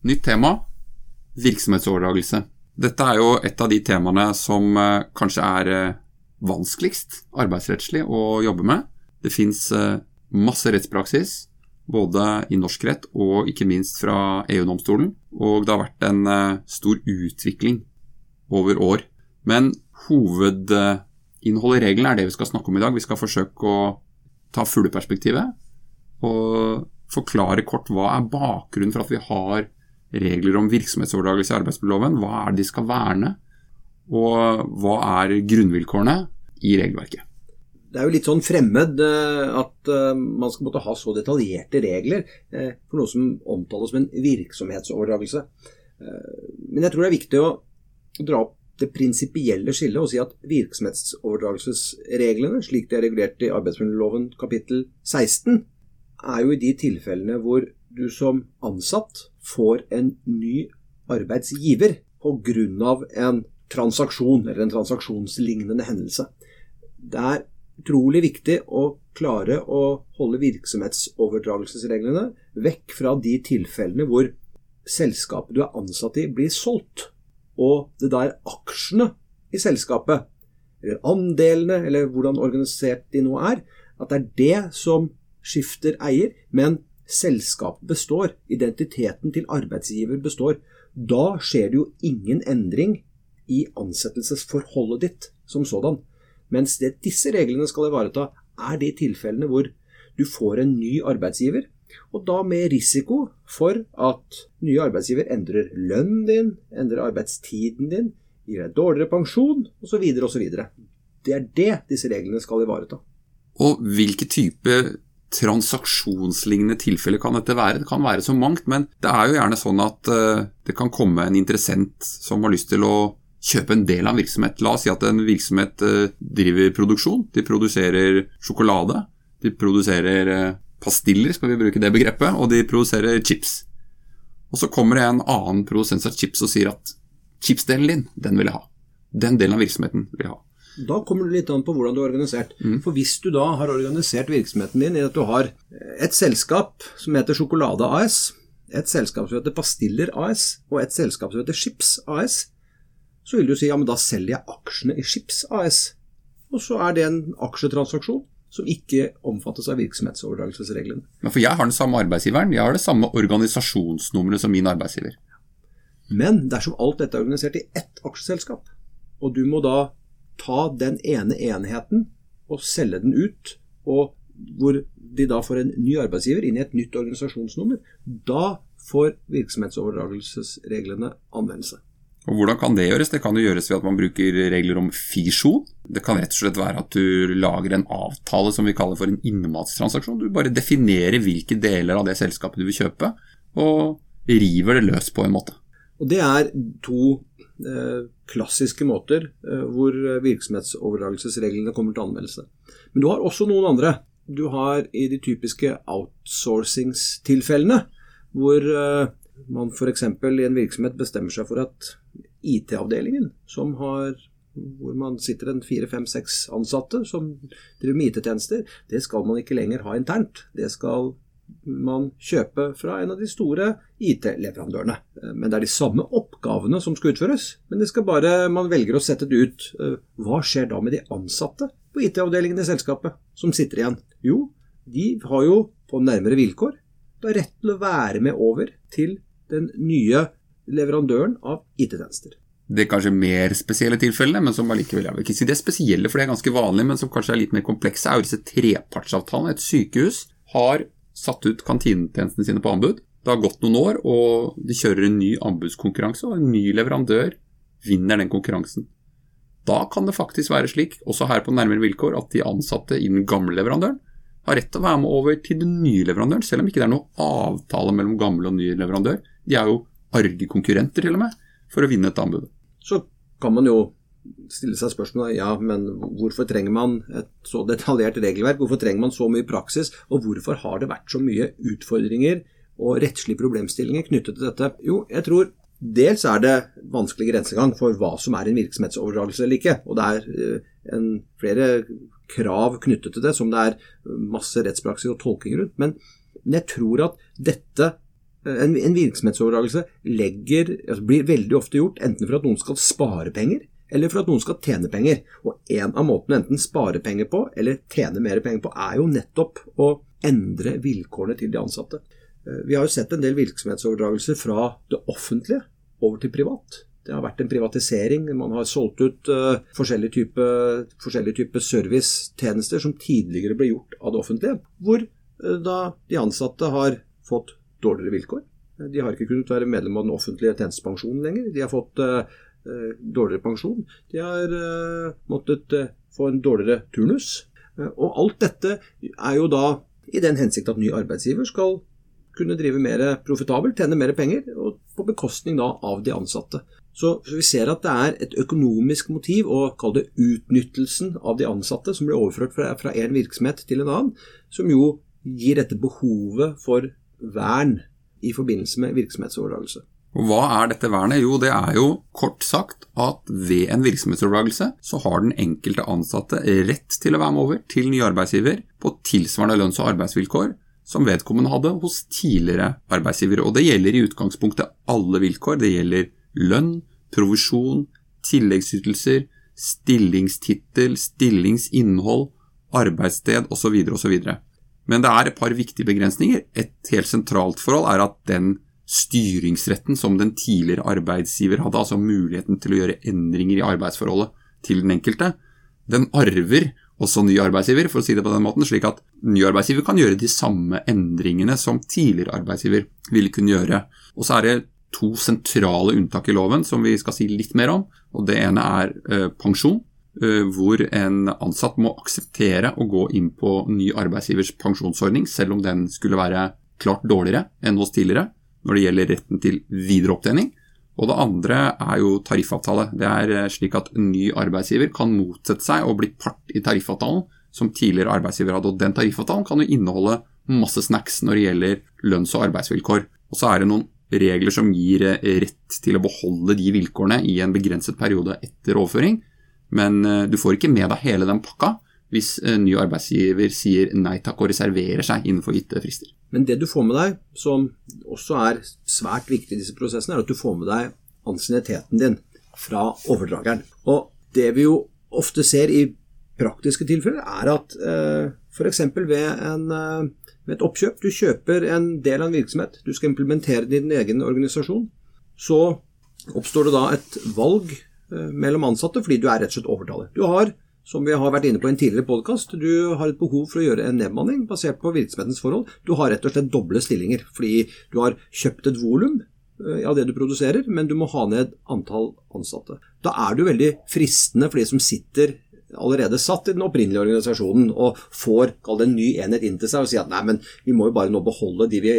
Nytt tema virksomhetsoverdragelse. Dette er jo et av de temaene som eh, kanskje er eh, vanskeligst arbeidsrettslig å jobbe med. Det fins eh, masse rettspraksis, både i norsk rett og ikke minst fra EU-domstolen. Og det har vært en stor utvikling over år. Men hovedinnholdet i reglene er det vi skal snakke om i dag. Vi skal forsøke å ta fugleperspektivet og forklare kort hva er bakgrunnen for at vi har regler om virksomhetsoverdragelse i arbeidsmiljøloven. Hva er det de skal verne, og hva er grunnvilkårene i regelverket? Det er jo litt sånn fremmed eh, at eh, man skal måtte ha så detaljerte regler eh, for noe som omtales som en virksomhetsoverdragelse. Men jeg tror det er viktig å dra opp det prinsipielle skillet og si at virksomhetsoverdragelsesreglene, slik de er regulert i arbeidsmiljøloven kapittel 16, er jo i de tilfellene hvor du som ansatt får en ny arbeidsgiver pga. en transaksjon eller en transaksjonslignende hendelse. Det er utrolig viktig å klare å holde virksomhetsoverdragelsesreglene vekk fra de tilfellene hvor selskapet du er ansatt i, blir solgt, og det da er aksjene i selskapet, eller andelene, eller hvordan organisert de nå er, at det er det som skifter eier, men selskapet består, identiteten til arbeidsgiver består, da skjer det jo ingen endring i ansettelsesforholdet ditt som sådan. Mens det disse reglene skal ivareta, er de tilfellene hvor du får en ny arbeidsgiver, og da med risiko for at nye arbeidsgiver endrer lønnen din, endrer arbeidstiden din, gir deg dårligere pensjon osv. osv. Det er det disse reglene skal ivareta. Og hvilke type transaksjonslignende tilfeller kan dette være? Det kan være så mangt, men det er jo gjerne sånn at uh, det kan komme en interessent som har lyst til å kjøpe en del av en virksomhet. La oss si at en virksomhet uh, driver produksjon. De produserer sjokolade. De produserer uh, pastiller, skal vi bruke det begrepet, og de produserer chips. Og så kommer det en annen produsent av chips og sier at chipsdelen din, den vil jeg ha. Den delen av virksomheten vil jeg ha. Da kommer det litt an på hvordan du har organisert. Mm. For hvis du da har organisert virksomheten din i at du har et selskap som heter Sjokolade AS, et selskap som heter Pastiller AS, og et selskap som heter Chips AS, så vil du si ja, men da selger jeg aksjene i Chips AS. Og så er det en aksjetransaksjon som ikke omfattes av virksomhetsoverdragelsesreglene. Men for jeg har den samme arbeidsgiveren, jeg har det samme organisasjonsnummeret som min arbeidsgiver. Men dersom alt dette er organisert i ett aksjeselskap, og du må da ta den ene enheten og selge den ut, og hvor de da får en ny arbeidsgiver inn i et nytt organisasjonsnummer, da får virksomhetsoverdragelsesreglene anvendelse. Og Hvordan kan det gjøres? Det kan jo gjøres ved at man bruker regler om fisjon. Det kan rett og slett være at du lager en avtale som vi kaller for en innmatstransaksjon. Du bare definerer hvilke deler av det selskapet du vil kjøpe, og river det løs på en måte. Og Det er to klassiske måter eh, hvor virksomhetsoverdragelsesreglene kommer til anmeldelse. Men du har også noen andre. Du har i de typiske outsourcingstilfellene, hvor eh, man f.eks. i en virksomhet bestemmer seg for at IT-avdelingen, som har hvor man sitter en fire, fem, seks ansatte som driver med IT-tjenester, det skal man ikke lenger ha internt. Det skal man kjøpe fra en av de store IT-leverandørene. Eh, men det er de samme oppgavene som skal utføres. Men det skal bare, man velger å sette det ut. Eh, hva skjer da med de ansatte på IT-avdelingen i selskapet som sitter igjen? Jo, de har jo på nærmere vilkår da rett til å være med over til den nye leverandøren av IT-tjenester. Det er kanskje mer spesielle tilfellene, men som allikevel Jeg vil ikke si det er spesielle, for det er ganske vanlig, men som kanskje er litt mer komplekse, er jo disse trepartsavtalene. Et sykehus har satt ut kantinetjenestene sine på anbud. Det har gått noen år, og de kjører en ny anbudskonkurranse, og en ny leverandør vinner den konkurransen. Da kan det faktisk være slik, også her på nærmere vilkår, at de ansatte i den gamle leverandøren har rett til å være med over til den nye leverandøren, selv om ikke det er noen avtale mellom gamle og ny leverandør. De er jo arge konkurrenter, til og med, for å vinne et anbud. Så kan man jo stille seg spørsmålet ja, men hvorfor trenger man et så detaljert regelverk? Hvorfor trenger man så mye praksis? Og hvorfor har det vært så mye utfordringer og rettslige problemstillinger knyttet til dette? Jo, jeg tror dels er det vanskelig grensegang for hva som er en virksomhetsoverdragelse eller ikke. Og det er eh, en, flere krav knyttet til det som det er masse rettspraksis og tolking rundt. Men jeg tror at dette en, en virksomhetsoverdragelse legger, altså blir veldig ofte gjort enten for at noen skal spare penger, eller for at noen skal tjene penger. Og en av måtene enten spare penger på eller tjene mer penger på, er jo nettopp å endre vilkårene til de ansatte. Eh, vi har jo sett en del virksomhetsoverdragelser fra det offentlige over til privat. Det har vært en privatisering. Man har solgt ut uh, forskjellige typer type servicetjenester som tidligere ble gjort av det offentlige, hvor uh, da de ansatte har fått dårligere vilkår. De har ikke kunnet være medlem av den offentlige tjenestepensjonen lenger. De har fått uh, dårligere pensjon. De har måttet få en dårligere turnus. og alt dette er jo da i den hensikt at ny arbeidsgiver skal kunne drive mer profitabelt, tjene mer penger, og på bekostning da av de ansatte. Så vi ser at det er et økonomisk motiv, å kalle det utnyttelsen av de ansatte, som blir overført fra én virksomhet til en annen, som jo gir dette behovet for vern i forbindelse med virksomhetsoverdragelse. Og Hva er dette vernet? Jo, det er jo kort sagt at ved en virksomhetsoverdragelse så har den enkelte ansatte rett til å være med over til ny arbeidsgiver på tilsvarende lønns- og arbeidsvilkår som vedkommende hadde hos tidligere arbeidsgivere. Og det gjelder i utgangspunktet alle vilkår. Det gjelder lønn, provisjon, tilleggsytelser, stillingstittel, stillingsinnhold, arbeidssted osv. osv. Men det er et par viktige begrensninger. Et helt sentralt forhold er at den styringsretten som den tidligere arbeidsgiver hadde, altså muligheten til å gjøre endringer i arbeidsforholdet til den enkelte, den arver også ny arbeidsgiver, for å si det på den måten, slik at ny arbeidsgiver kan gjøre de samme endringene som tidligere arbeidsgiver ville kunne gjøre. Og så er det to sentrale unntak i loven som vi skal si litt mer om. og Det ene er eh, pensjon, eh, hvor en ansatt må akseptere å gå inn på ny arbeidsgivers pensjonsordning, selv om den skulle være klart dårligere enn hos tidligere når det gjelder retten til videre opptjening. Og det andre er jo tariffavtale. Det er eh, slik at ny arbeidsgiver kan motsette seg å bli part i tariffavtalen som tidligere arbeidsgiver hadde. Og den tariffavtalen kan jo inneholde masse snacks når det gjelder lønns- og arbeidsvilkår. Og så er det noen regler som gir eh, rett til å beholde de vilkårene i en begrenset periode etter overføring. Men eh, du får ikke med deg hele den pakka hvis ny arbeidsgiver sier nei takk og reserverer seg innenfor gitte frister. Men det du får med deg, som også er svært viktig i disse prosessene, er at du får med deg ansienniteten din fra overdrageren. Og det vi jo ofte ser i praktiske tilfeller, er at eh, f.eks. Ved, en, eh, ved et oppkjøp, du kjøper en del av en virksomhet, du skal implementere den i din egen organisasjon, så oppstår det da et valg eh, mellom ansatte fordi du er rett og slett overtaler. Du har som vi har vært inne på i en tidligere podkast, du har et behov for å gjøre en nedbemanning basert på virksomhetens forhold. Du har rett og slett doble stillinger, fordi du har kjøpt et volum eh, av det du produserer, men du må ha ned antall ansatte. Da er det jo veldig fristende for de som sitter allerede satt i den opprinnelige organisasjonen og får en ny enhet inn til seg og sier at nei, men vi må jo bare nå beholde de, vi,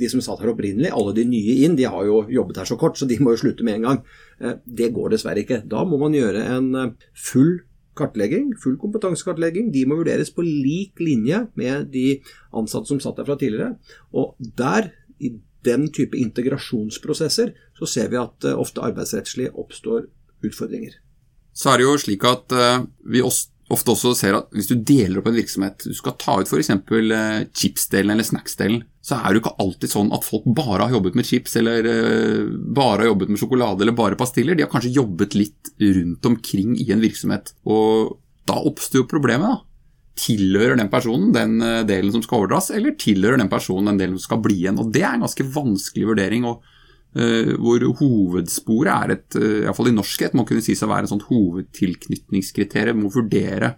de som satt her opprinnelig. Alle de nye inn, de har jo jobbet her så kort, så de må jo slutte med en gang. Eh, det går dessverre ikke. Da må man gjøre en eh, full kartlegging, full kompetansekartlegging. De må vurderes på lik linje med de ansatte som satt der fra tidligere. Og der, i den type integrasjonsprosesser, så ser vi at uh, ofte arbeidsrettslig oppstår utfordringer. Så er det jo slik at uh, vi også ofte også ser at hvis du deler opp en virksomhet, du skal ta ut f.eks. Eh, chipsdelen eller snacksdelen, så er det jo ikke alltid sånn at folk bare har jobbet med chips eller eh, bare har jobbet med sjokolade eller bare pastiller. De har kanskje jobbet litt rundt omkring i en virksomhet. Og da oppstår jo problemet, da. Tilhører den personen den eh, delen som skal overdras, eller tilhører den personen den delen som skal bli igjen? Og Det er en ganske vanskelig vurdering. og hvor hovedsporet er et, iallfall i norskhet, må kunne sies å være et sånt hovedtilknytningskriterium. Må vurdere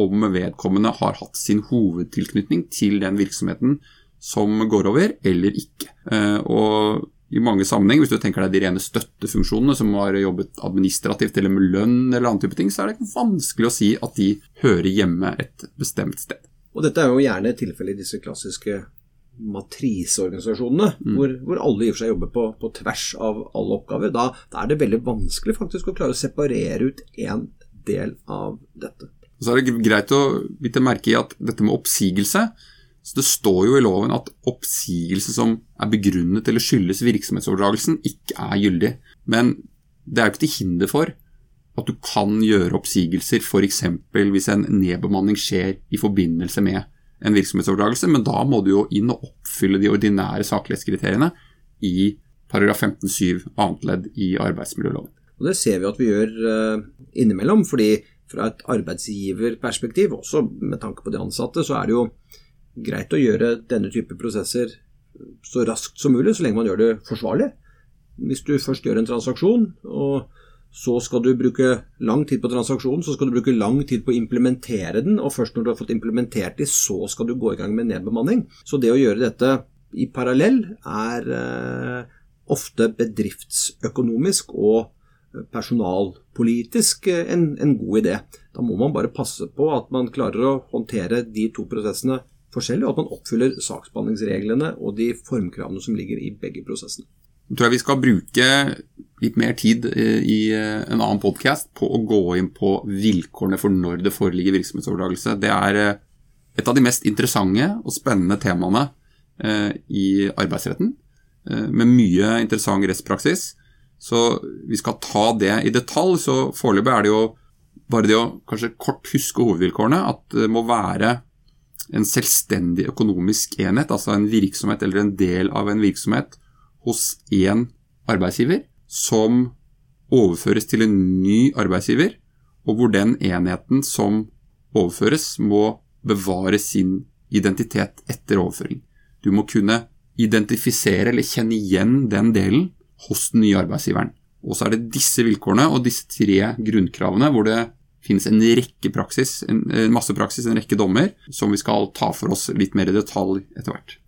om vedkommende har hatt sin hovedtilknytning til den virksomheten som går over, eller ikke. Uh, og i mange sammenhenger, hvis du tenker deg de rene støttefunksjonene som har jobbet administrativt eller med lønn eller annen type ting, så er det vanskelig å si at de hører hjemme et bestemt sted. Og dette er jo gjerne tilfellet i disse klassiske matriseorganisasjonene, mm. hvor, hvor, alle i og for seg jobber på, på tvers av alle oppgaver, da, da, er det veldig vanskelig faktisk å klare å separere ut én del av dette. Så er det greit å vite merke i at dette med oppsigelse så Det står jo i loven at oppsigelse som er begrunnet eller skyldes virksomhetsoverdragelsen, ikke er gyldig. Men det er jo ikke til hinder for at du kan gjøre oppsigelser f.eks. hvis en nedbemanning skjer i forbindelse med en virksomhetsoverdragelse, men da må du jo inn og oppfylle de ordinære saklighetskriteriene, i paragraf 15-7 annet ledd i arbeidsmiljøloven. Og Det ser vi at vi gjør uh, innimellom. fordi fra et arbeidsgiverperspektiv, også med tanke på de ansatte, så er det jo greit å gjøre denne type prosesser så raskt som mulig, så lenge man gjør det forsvarlig. Hvis du først gjør en transaksjon, og så skal du bruke lang tid på transaksjonen, så skal du bruke lang tid på å implementere den, og først når du har fått implementert de, så skal du gå i gang med nedbemanning. Så det å gjøre dette i parallell er eh, ofte bedriftsøkonomisk og personalpolitisk en, en, god idé. Da må man bare passe på at man klarer å håndtere de to prosessene forskjellig, og at man oppfyller saksbehandlingsreglene og de formkravene som ligger i begge prosessene. Jeg tror jeg vi skal bruke litt mer tid eh, i eh, en annen podkast på å gå inn på vilkårene for når det foreligger virksomhetsoverdragelse. Det er eh, et av de mest interessante og spennende temaene i arbeidsretten, med mye interessant rettspraksis. Så vi skal ta det i detalj. Så foreløpig er det jo bare det å kanskje kort huske hovedvilkårene. At det må være en selvstendig økonomisk enhet, altså en virksomhet eller en del av en virksomhet hos én arbeidsgiver som overføres til en ny arbeidsgiver, og hvor den enheten som overføres, må bevare sin identitet etter overføring. Du må kunne identifisere eller kjenne igjen den delen hos den nye arbeidsgiveren. Og så er det disse vilkårene og disse tre grunnkravene hvor det finnes en rekke praksis, en, masse praksis, en rekke dommer, som vi skal ta for oss litt mer i detalj etter hvert.